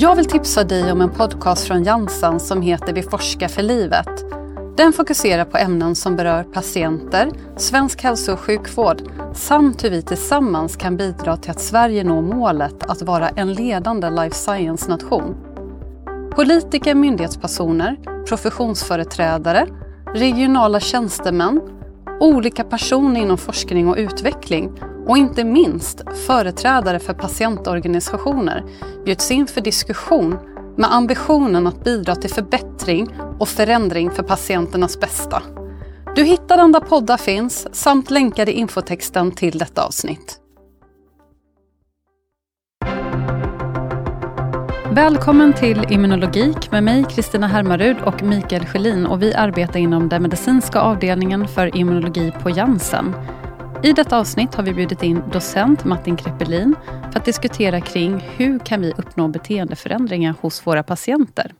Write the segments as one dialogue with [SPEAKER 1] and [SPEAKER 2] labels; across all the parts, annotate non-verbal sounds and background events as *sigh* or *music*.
[SPEAKER 1] Jag vill tipsa dig om en podcast från Janssen som heter Vi forskar för livet. Den fokuserar på ämnen som berör patienter, svensk hälso och sjukvård samt hur vi tillsammans kan bidra till att Sverige når målet att vara en ledande life science-nation. Politiker, myndighetspersoner, professionsföreträdare, regionala tjänstemän, olika personer inom forskning och utveckling och inte minst företrädare för patientorganisationer bjuds in för diskussion med ambitionen att bidra till förbättring och förändring för patienternas bästa. Du hittar den där poddar finns samt länkar i infotexten till detta avsnitt. Välkommen till Immunologik med mig Kristina Hermarud och Mikael Schelin och vi arbetar inom den medicinska avdelningen för immunologi på Janssen. I detta avsnitt har vi bjudit in docent Martin Kreppelin för att diskutera kring hur kan vi uppnå beteendeförändringar hos våra patienter.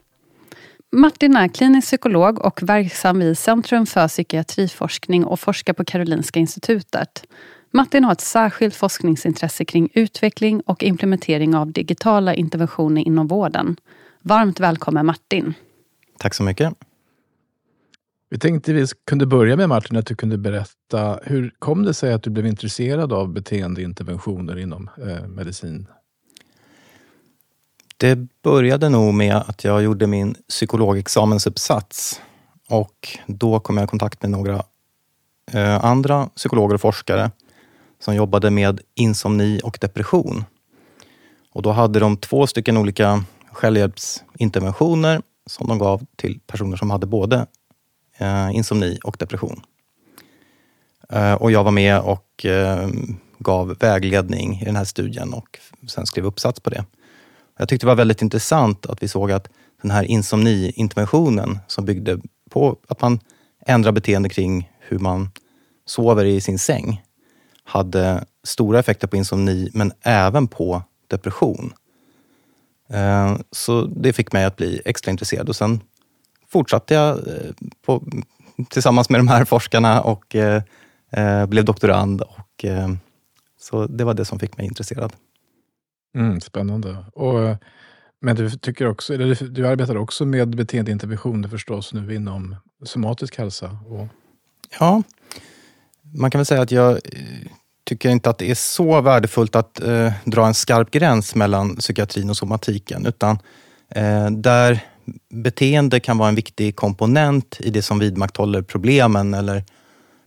[SPEAKER 1] Martin är klinisk psykolog och verksam vid Centrum för psykiatriforskning och forskar på Karolinska institutet. Martin har ett särskilt forskningsintresse kring utveckling och implementering av digitala interventioner inom vården. Varmt välkommen Martin.
[SPEAKER 2] Tack så mycket.
[SPEAKER 3] Vi tänkte vi kunde börja med Martin, att du kunde berätta hur kom det sig att du blev intresserad av beteendeinterventioner inom eh, medicin?
[SPEAKER 2] Det började nog med att jag gjorde min psykologexamensuppsats och då kom jag i kontakt med några eh, andra psykologer och forskare som jobbade med insomni och depression. Och då hade de två stycken olika självhjälpsinterventioner som de gav till personer som hade både Eh, insomni och depression. Eh, och jag var med och eh, gav vägledning i den här studien och sen skrev uppsats på det. Jag tyckte det var väldigt intressant att vi såg att den här insomni-interventionen som byggde på att man ändrar beteende kring hur man sover i sin säng hade stora effekter på insomni men även på depression. Eh, så det fick mig att bli extra intresserad och sen fortsatte jag eh, på, tillsammans med de här forskarna och eh, eh, blev doktorand. Och, eh, så det var det som fick mig intresserad.
[SPEAKER 3] Mm, spännande. Och, men du, tycker också, eller du, du arbetar också med beteendeinterventioner förstås nu inom somatisk hälsa? Och...
[SPEAKER 2] Ja, man kan väl säga att jag eh, tycker inte att det är så värdefullt att eh, dra en skarp gräns mellan psykiatrin och somatiken, utan eh, där beteende kan vara en viktig komponent i det som vidmakthåller problemen eller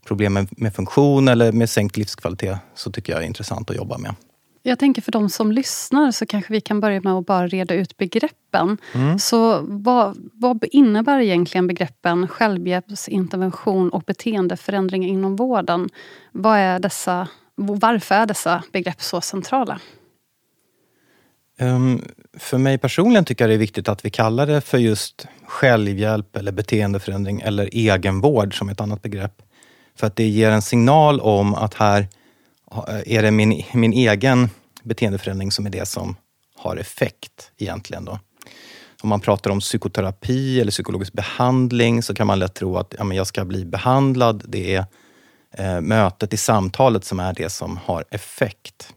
[SPEAKER 2] problemen med funktion eller med sänkt livskvalitet, så tycker jag är intressant att jobba med.
[SPEAKER 1] Jag tänker för de som lyssnar så kanske vi kan börja med att bara reda ut begreppen. Mm. Så vad, vad innebär egentligen begreppen självhjälpsintervention och beteendeförändring inom vården? Vad är dessa, varför är dessa begrepp så centrala?
[SPEAKER 2] Um, för mig personligen tycker jag det är viktigt att vi kallar det för just självhjälp eller beteendeförändring eller egenvård som ett annat begrepp. För att det ger en signal om att här eh, är det min, min egen beteendeförändring som är det som har effekt egentligen. Då. Om man pratar om psykoterapi eller psykologisk behandling så kan man lätt tro att ja, men jag ska bli behandlad. Det är eh, mötet i samtalet som är det som har effekt.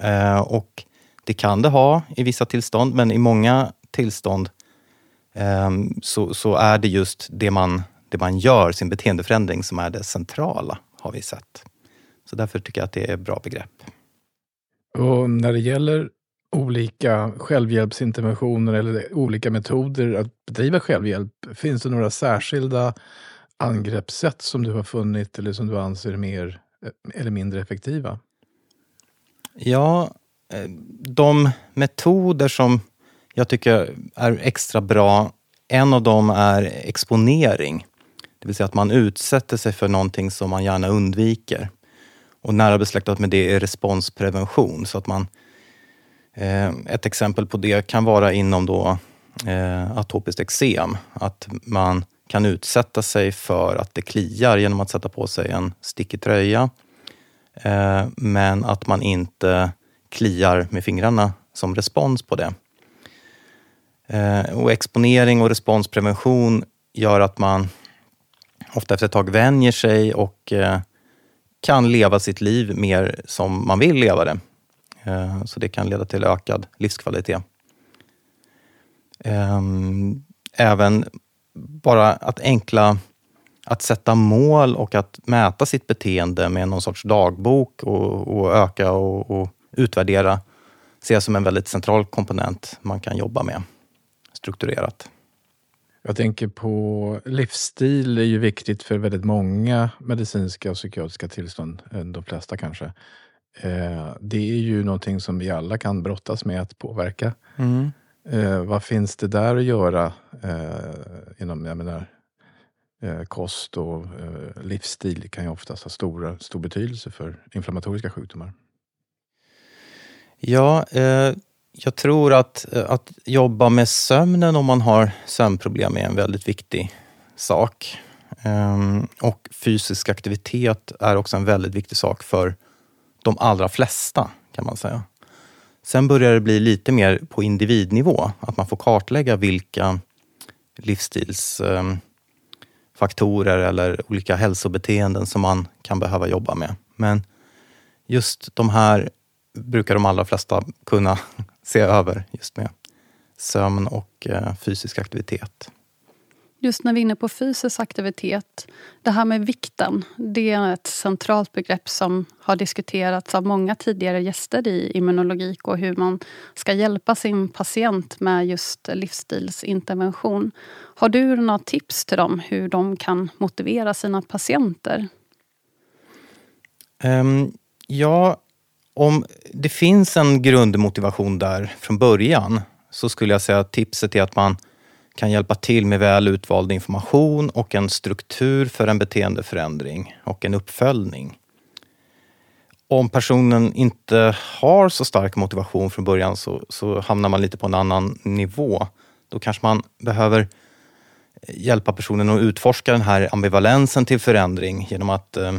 [SPEAKER 2] Eh, och det kan det ha i vissa tillstånd, men i många tillstånd eh, så, så, är det just det man, det man gör, sin beteendeförändring, som är det centrala, har vi sett. Så därför tycker jag att det är ett bra begrepp.
[SPEAKER 3] Och när det gäller olika självhjälpsinterventioner eller olika metoder att bedriva självhjälp, finns det några särskilda angreppssätt som du har funnit eller som du anser mer eh, eller mindre effektiva?
[SPEAKER 2] Ja, Eh, de metoder som jag tycker är extra bra, en av dem är exponering. Det vill säga att man utsätter sig för någonting som man gärna undviker. Och nära besläktat med det är responsprevention. Så att man, eh, ett exempel på det kan vara inom då, eh, atopiskt eksem. Att man kan utsätta sig för att det kliar genom att sätta på sig en stickig tröja. Eh, men att man inte kliar med fingrarna som respons på det. Eh, och exponering och responsprevention gör att man ofta efter ett tag vänjer sig och eh, kan leva sitt liv mer som man vill leva det. Eh, så det kan leda till ökad livskvalitet. Även bara att enkla att sätta mål och att mäta sitt beteende med någon sorts dagbok och, och öka och, och utvärdera ser jag som en väldigt central komponent man kan jobba med strukturerat.
[SPEAKER 3] Jag tänker på livsstil är ju viktigt för väldigt många medicinska och psykiatriska tillstånd, eh, de flesta kanske. Eh, det är ju någonting som vi alla kan brottas med att påverka. Mm. Eh, vad finns det där att göra inom, jag menar, kost och livsstil kan ju oftast ha stora, stor betydelse för inflammatoriska sjukdomar.
[SPEAKER 2] Ja, eh, jag tror att, eh, att jobba med sömnen om man har sömnproblem är en väldigt viktig sak. Um, och fysisk aktivitet är också en väldigt viktig sak för de allra flesta, kan man säga. Sen börjar det bli lite mer på individnivå, att man får kartlägga vilka livsstilsfaktorer ehm, eller olika hälsobeteenden som man kan behöva jobba med. Men just de här brukar de allra flesta kunna *laughs* se över just med sömn och eh, fysisk aktivitet.
[SPEAKER 1] Just när vi är inne på fysisk aktivitet, det här med vikten, det är ett centralt begrepp som har diskuterats av många tidigare gäster i immunologik och hur man ska hjälpa sin patient med just livsstilsintervention. Har du några tips till dem hur de kan motivera sina patienter?
[SPEAKER 2] Um, ja, om det finns en grundmotivation där från början så skulle jag säga att tipset är att man kan hjälpa till med väl utvald information och en struktur för en beteendeförändring och en uppföljning. Om personen inte har så stark motivation från början så, så hamnar man lite på en annan nivå. Då kanske man behöver hjälpa personen att utforska den här ambivalensen till förändring genom att eh,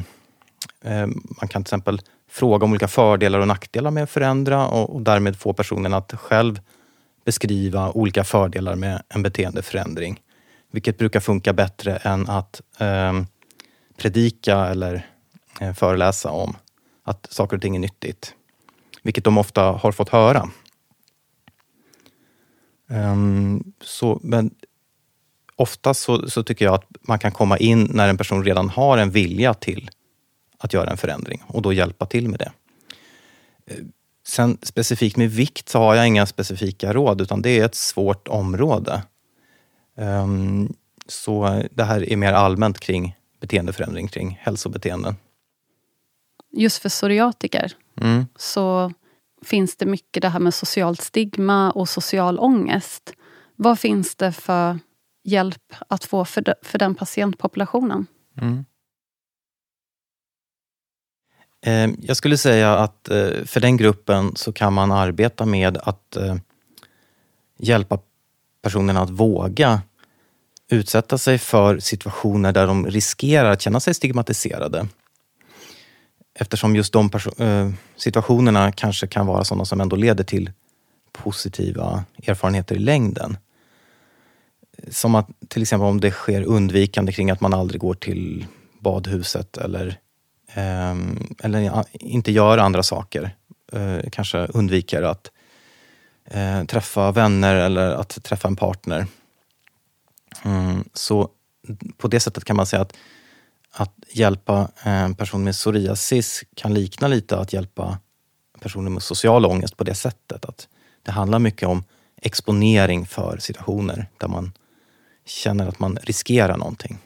[SPEAKER 2] eh man kan till exempel fråga om olika fördelar och nackdelar med att förändra och, och därmed få personen att själv beskriva olika fördelar med en beteendeförändring. Vilket brukar funka bättre än att eh, predika eller eh, föreläsa om att saker och ting är nyttigt. Vilket de ofta har fått höra. Um, så, men ofta så, så, tycker jag att man kan komma in när en person redan har en vilja till att göra en förändring och då hjälpa till med det. Eh, sen specifikt med vikt så har jag inga specifika råd utan det är ett svårt område. Um, så det här är mer allmänt kring beteendeförändring, kring hälsobeteenden.
[SPEAKER 1] Just för psoriatiker mm. så finns det mycket det här med socialt stigma och social ångest. Vad finns det för hjälp att få för, för den patientpopulationen? Mm.
[SPEAKER 2] Ehm, jag skulle säga att eh, för den gruppen så kan man arbeta med att eh, hjälpa personerna att våga utsätta sig för situationer där de riskerar att känna sig stigmatiserade. Eftersom just de eh, situationerna kanske kan vara sådana som ändå leder till positiva erfarenheter i längden. Som att till exempel om det sker undvikande kring att man aldrig går till badhuset eller Ehm, eller inte gör andra saker. Eh, kanske undviker att eh, träffa vänner eller att träffa en partner. Mm, så på det sättet kan man säga att, att hjälpa en person med psoriasis kan likna lite att hjälpa personer med social ångest på det sättet. Att det handlar mycket om exponering för situationer där man känner att man riskerar någonting.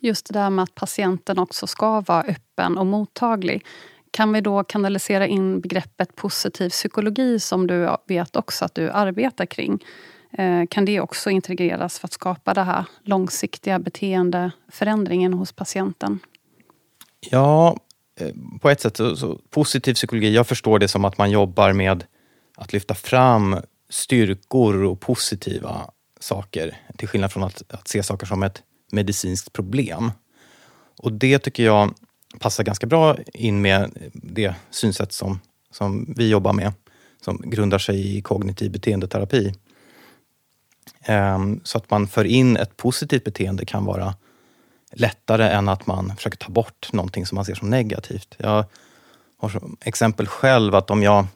[SPEAKER 1] Just det där med att patienten också ska vara öppen och mottaglig. Kan vi då kanalisera in begreppet positiv psykologi som du vet också att du arbetar kring? Eh, kan det också integreras för att skapa den här långsiktiga beteendeförändringen hos patienten?
[SPEAKER 2] Ja, eh, på ett sätt så, positiv psykologi, jag förstår det som att man jobbar med att lyfta fram styrkor och positiva saker. Till skillnad från att, att se saker som ett medicinskt problem. Och det tycker jag passar ganska bra in med det synsätt som, som vi jobbar med, som grundar sig i kognitiv beteendeterapi. Ehm, så att man för in ett positivt beteende kan vara lättare än att man försöker ta bort någonting som man ser som negativt. Jag har som exempel själv att om jag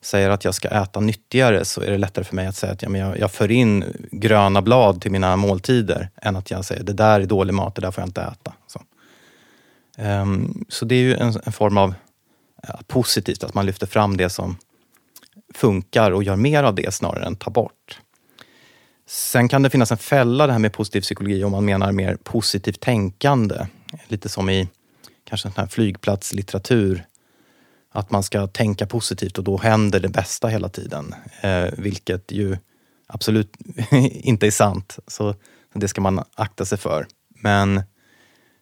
[SPEAKER 2] säger att jag ska äta nyttigare så är det lättare för mig att säga att ja, men jag, jag för in gröna blad till mina måltider än att jag säger det där är dålig mat, det där får jag inte äta. Så, um, så det är ju en, en form av ja, positivt, att man lyfter fram det som funkar och gör mer av det snarare än ta bort. Sen kan det finnas en fälla det här med positiv psykologi om man menar mer positivt tänkande. Lite som i kanske sån här flygplatslitteratur. Att man ska tänka positivt och då händer det bästa hela tiden. Eh, vilket ju absolut *laughs* inte är sant. Så det ska man akta sig för. Men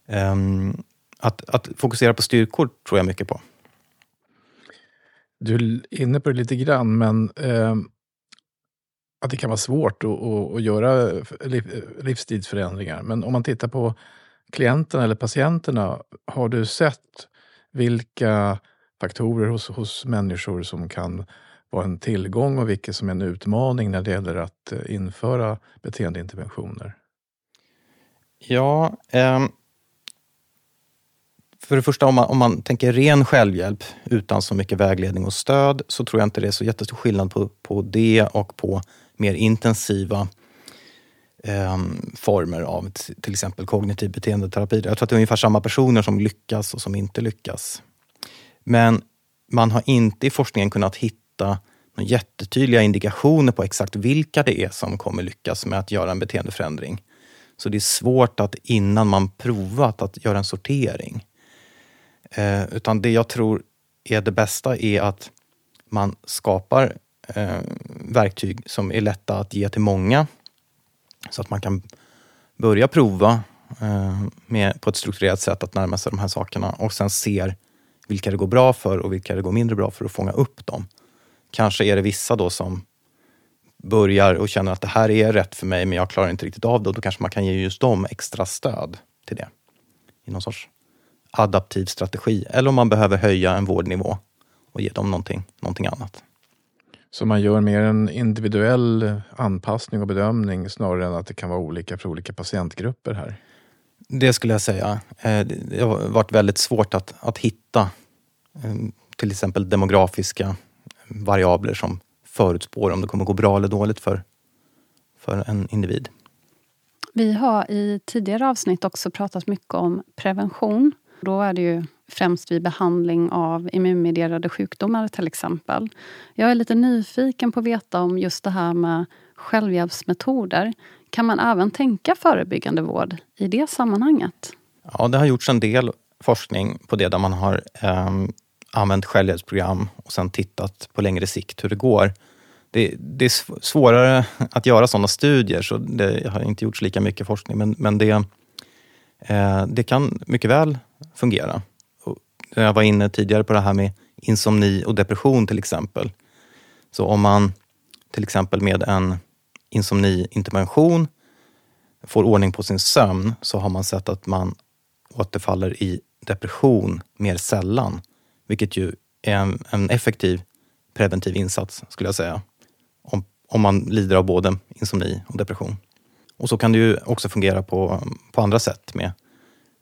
[SPEAKER 2] ehm, att, att fokusera på styrkor tror jag mycket på.
[SPEAKER 3] Du är inne på det lite grann, men eh, att det kan vara svårt att, att, att göra liv, livsstilsförändringar. Men om man tittar på klienterna eller patienterna, har du sett vilka faktorer hos, hos människor som kan vara en tillgång och vilka som är en utmaning när det gäller att eh, införa beteendeinterventioner?
[SPEAKER 2] Ja, eh, för det första om man, om man tänker ren självhjälp utan så mycket vägledning och stöd så tror jag inte det är så jättestor skillnad på, på det och på mer intensiva eh, former av till exempel kognitiv beteendeterapi. Jag tror att det är ungefär samma personer som lyckas och som inte lyckas. Men man har inte i forskningen kunnat hitta några jättetydliga indikationer på exakt vilka det är som kommer lyckas med att göra en beteendeförändring. Så det är svårt att innan man provat att göra en sortering. Eh, utan det jag tror är det bästa är att man skapar eh, verktyg som är lätta att ge till många. Så att man kan börja prova eh, med, på ett strukturerat sätt att närma sig de här sakerna och sen ser vilka det går bra för och vilka det går mindre bra för att fånga upp dem. Kanske är det vissa då som börjar och känner att det här är rätt för mig men jag klarar inte riktigt av det och då kanske man kan ge just dem extra stöd till det. I någon sorts adaptiv strategi. Eller om man behöver höja en vårdnivå och ge dem någonting, någonting annat.
[SPEAKER 3] Så man gör mer en individuell anpassning och bedömning snarare än att det kan vara olika för olika patientgrupper här?
[SPEAKER 2] Det skulle jag säga. Eh, det har varit väldigt svårt att, att hitta eh, till exempel demografiska variabler som förutspår om det kommer gå bra eller dåligt för, för en individ.
[SPEAKER 1] Vi har i tidigare avsnitt också pratat mycket om prevention. Då är det ju främst vid behandling av immunmedierade sjukdomar till exempel. Jag är lite nyfiken på att veta om just det här med självhjälpsmetoder. Kan man även tänka förebyggande vård i det sammanhanget?
[SPEAKER 2] Ja, det har gjorts en del forskning på det där man har eh, använt självhjälpsprogram och sen tittat på längre sikt hur det går. Det, det är svårare att göra sådana studier så det har inte gjorts lika mycket forskning men, men det, eh, det kan mycket väl fungera. Jag var inne tidigare på det här med insomni och depression till exempel. Så om man till exempel med en insomniintervention får ordning på sin sömn så har man sett att man återfaller i depression mer sällan. Vilket ju är en, en effektiv preventiv insats skulle jag säga. Om, om man lider av både insomni och depression. Och så kan det ju också fungera på, på andra sätt med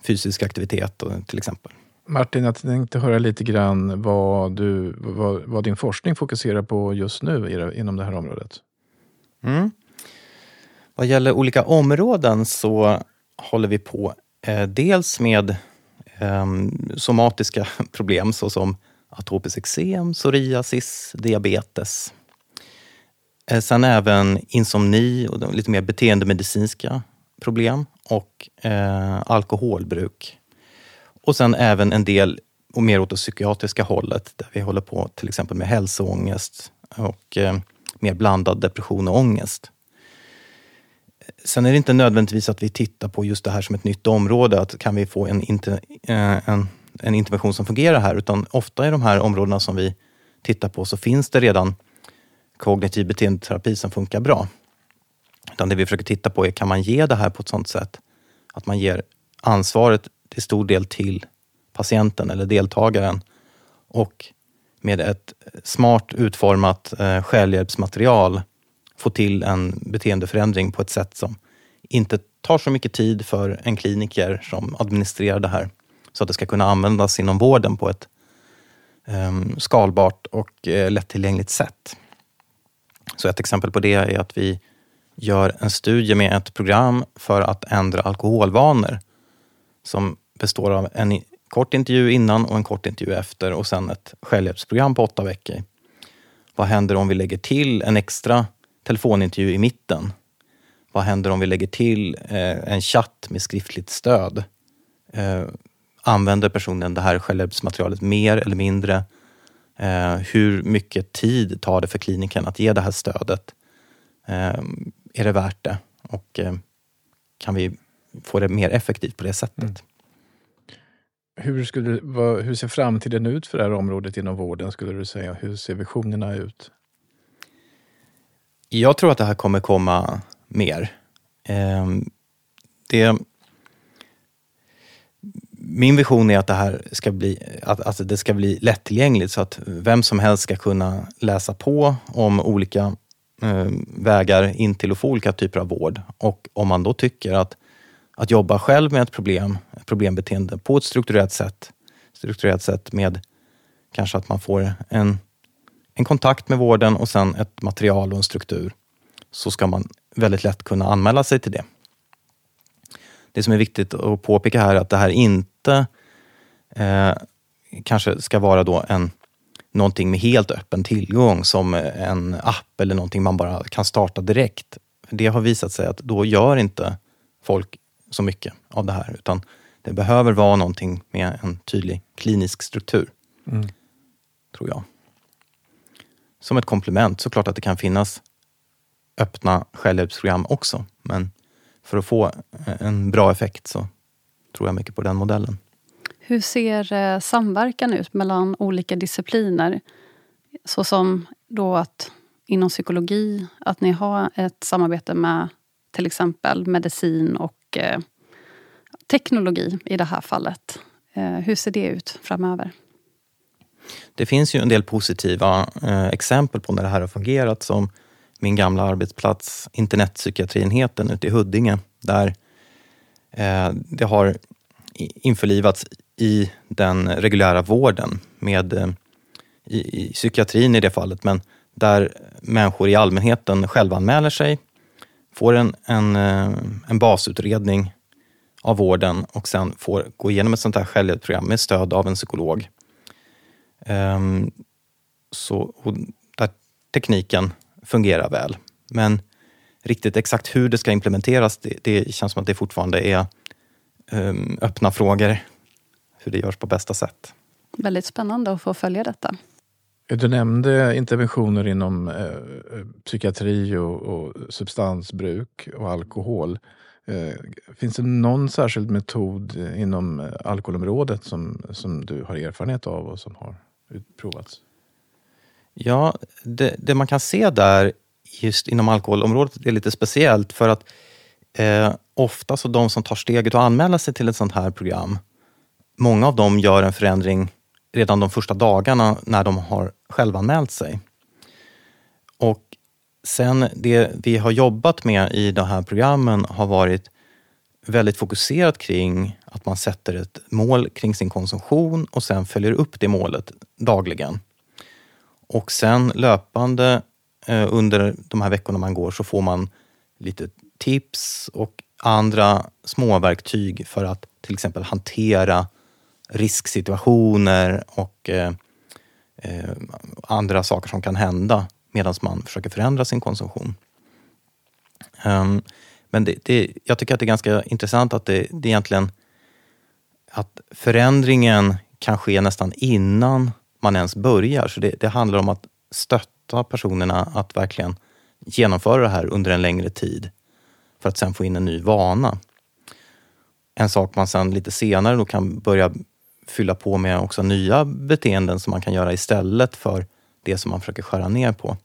[SPEAKER 2] fysisk aktivitet till exempel.
[SPEAKER 3] Martin, jag tänkte höra lite grann vad, du, vad, vad din forskning fokuserar på just nu inom det här området.
[SPEAKER 2] Mm. Vad gäller olika områden så håller vi på eh, dels med eh, somatiska *laughs* problem såsom atopiskt eksem, psoriasis, diabetes. Eh, sen även insomni och lite mer beteendemedicinska problem och eh, alkoholbruk och sen även en del och mer åt det psykiatriska hållet där vi håller på till exempel med hälsoångest och eh, mer blandad depression och ångest. Sen är det inte nödvändigtvis att vi tittar på just det här som ett nytt område, att kan vi få en, inter, eh, en, en intervention som fungerar här, utan ofta i de här områdena som vi tittar på så finns det redan kognitiv beteendeterapi som funkar bra. Utan det vi försöker titta på är, kan man ge det här på ett sådant sätt att man ger ansvaret till stor del till patienten eller deltagaren och med ett smart utformat eh, självhjälpsmaterial få till en beteendeförändring på ett sätt som inte tar så mycket tid för en kliniker som administrerar det här. Så att det ska kunna användas inom vården på ett eh, skalbart och eh, lättillgängligt sätt. Så ett exempel på det är att vi gör en studie med ett program för att ändra alkoholvanor som består av en kort intervju innan och en kort intervju efter och sen ett självhjälpsprogram på åtta veckor. Vad händer om vi lägger till en extra telefonintervju i mitten? Vad händer om vi lägger till eh, en chatt med skriftligt stöd? Eh, använder personen det här självhjälpsmaterialet mer eller mindre? Eh, hur mycket tid tar det för kliniken att ge det här stödet? Eh, är det värt det? Och eh, kan vi få det mer effektivt på det sättet? Mm.
[SPEAKER 3] Hur, skulle, vad, hur ser framtiden ut för det här området inom vården, skulle du säga? Hur ser visionerna ut?
[SPEAKER 2] Jag tror att det här kommer komma mer. Eh, det, min vision är att det här ska bli, att, att det ska bli lättillgängligt så att vem som helst ska kunna läsa på om olika eh, vägar in till att få olika typer av vård. Och om man då tycker att, att jobba själv med ett problem, problembeteende på ett strukturerat sätt, strukturerat sätt med kanske att man får en, en kontakt med vården och sen ett material och en struktur, så ska man väldigt lätt kunna anmäla sig till det. Det som är viktigt att påpeka här är att det här inte eh, kanske ska vara då en någonting med helt öppen tillgång som en app eller någonting man bara kan starta direkt. Det har visat sig att då gör inte folk så mycket av det här utan det behöver vara någonting med en tydlig klinisk struktur. Mm. Tror jag. Som ett komplement, såklart att det kan finnas öppna självhjälpsprogram också. Men för att få en bra effekt så tror jag mycket på den modellen.
[SPEAKER 1] Hur ser eh, samverkan ut mellan olika discipliner? Såsom då att inom psykologi, att ni har ett samarbete med till exempel medicin och eh, teknologi i det här fallet. Eh, hur ser det ut framöver?
[SPEAKER 2] Det finns ju en del positiva eh, exempel på när det här har fungerat som min gamla arbetsplats, internetpsykiatrienheten ute i Huddinge, där eh, det har införlivats i den reguljära vården med i, i psykiatrin i det fallet, men där människor i allmänheten självanmäler sig, får en, en, en basutredning av vården och sen får gå igenom ett sånt här självhjälpsprogram med stöd av en psykolog. Um, så, där tekniken fungerar väl. Men riktigt exakt hur det ska implementeras, det, det känns som att det fortfarande är um, öppna frågor hur det görs på bästa sätt.
[SPEAKER 1] Väldigt spännande att få följa detta.
[SPEAKER 3] Du nämnde interventioner inom eh, psykiatri och, och, substansbruk och alkohol. Eh, finns det någon särskild metod eh, inom eh, alkoholområdet som, som du har erfarenhet av och som har provats?
[SPEAKER 2] Ja, det, det man kan se där just inom alkoholområdet är lite speciellt för att eh, ofta så de som tar steget att anmäla sig till ett sånt här program många av dem gör en förändring redan de första dagarna när de har självanmält sig. Sen det vi har jobbat med i de här programmen har varit väldigt fokuserat kring att man sätter ett mål kring sin konsumtion och sen följer upp det målet dagligen. Och sen löpande eh, under de här veckorna man går så får man lite tips och andra småverktyg för att till exempel hantera risksituationer och eh, eh, andra saker som kan hända medan man försöker förändra sin konsumtion. Um, men det, det, jag tycker att det är ganska intressant att det, det egentligen att förändringen kan ske nästan innan man ens börjar. Så det, det handlar om att stötta personerna att verkligen genomföra det här under en längre tid för att sen få in en ny vana. En sak man sen lite senare då kan börja fylla på med också nya beteenden som man kan göra istället för det som man försöker skära ner på.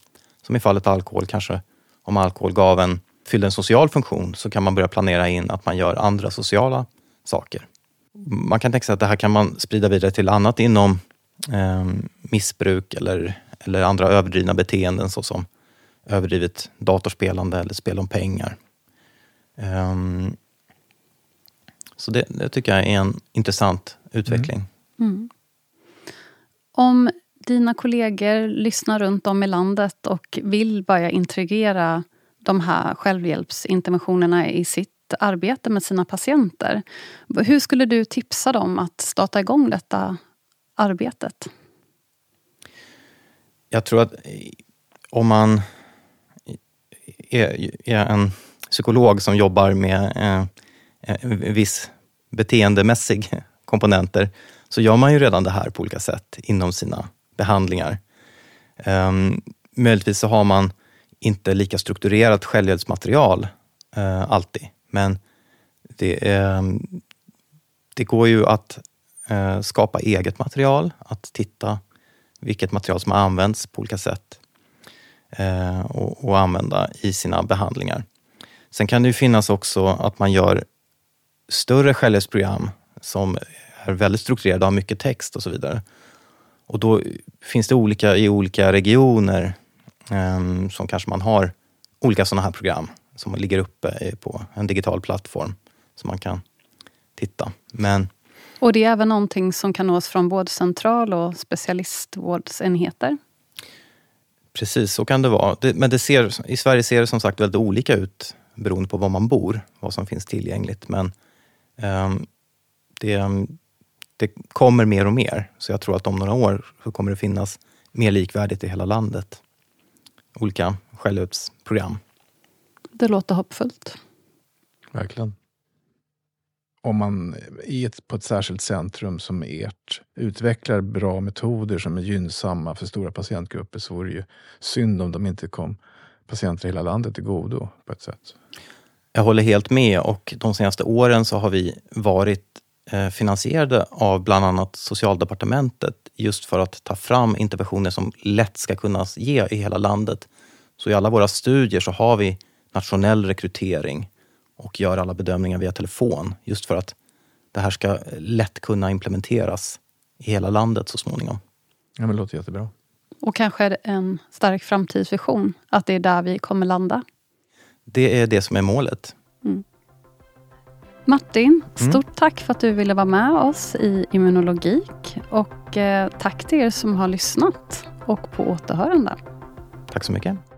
[SPEAKER 2] Som i fallet alkohol kanske, om alkohol gav en, fyllde en social funktion så kan man börja planera in att man gör andra sociala saker. Man kan tänka sig att det här kan man sprida vidare till annat inom eh, missbruk eller, eller andra överdrivna beteenden såsom överdrivet datorspelande eller spel om pengar. Um, så det, det, tycker jag är en intressant utveckling. Mm. Mm.
[SPEAKER 1] Om dina kollegor lyssnar runt om i landet och vill börja integrera de här självhjälpsinterventionerna i sitt arbete med sina patienter. Hur skulle du tipsa dem att starta igång detta arbetet?
[SPEAKER 2] Jag tror att om man är, en psykolog som jobbar med en viss beteendemässig komponenter så gör man ju redan det här på olika sätt inom sina behandlingar. Um, möjligtvis så har man inte lika strukturerat självhjälpsmaterial uh, alltid, men det, um, det går ju att uh, skapa eget material, att titta vilket material som har använts på olika sätt uh, och, och, använda i sina behandlingar. Sen kan det ju finnas också att man gör större självhjälpsprogram som är väldigt strukturerade, har mycket text och så vidare. Och då finns det olika i olika regioner um, som kanske man har olika sådana här program som ligger uppe på en digital plattform som man kan titta. Men,
[SPEAKER 1] och det är även någonting som kan nås från både central och specialistvårdsenheter?
[SPEAKER 2] Precis, så kan det vara. Det, men det ser, i Sverige ser det som sagt väldigt olika ut beroende på var man bor, vad som finns tillgängligt. Men um, det, det kommer mer och mer. Så jag tror att om några år så kommer det finnas mer likvärdigt i hela landet. Olika självhjälpsprogram.
[SPEAKER 1] Det låter hoppfullt.
[SPEAKER 3] Verkligen. Om man i ett, på ett särskilt centrum som ert utvecklar bra metoder som är gynnsamma för stora patientgrupper så vore det ju synd om de inte kom patienter i hela landet till godo på ett sätt.
[SPEAKER 2] Jag håller helt med och de senaste åren så har vi varit finansierade av bland annat Socialdepartementet just för att ta fram interventioner som lätt ska kunna ge i hela landet. Så i alla våra studier så har vi nationell rekrytering och gör alla bedömningar via telefon just för att det här ska lätt kunna implementeras i hela landet så småningom.
[SPEAKER 3] Ja, men det låter jättebra.
[SPEAKER 1] Och kanske en stark framtidsvision, att det är där vi kommer landa?
[SPEAKER 2] Det är det som är målet.
[SPEAKER 1] Martin, mm. stort mm. tack för att du ville vara med oss i Immunologik. Och eh, tack till er som har lyssnat och på återhörande.
[SPEAKER 2] Tack så mycket.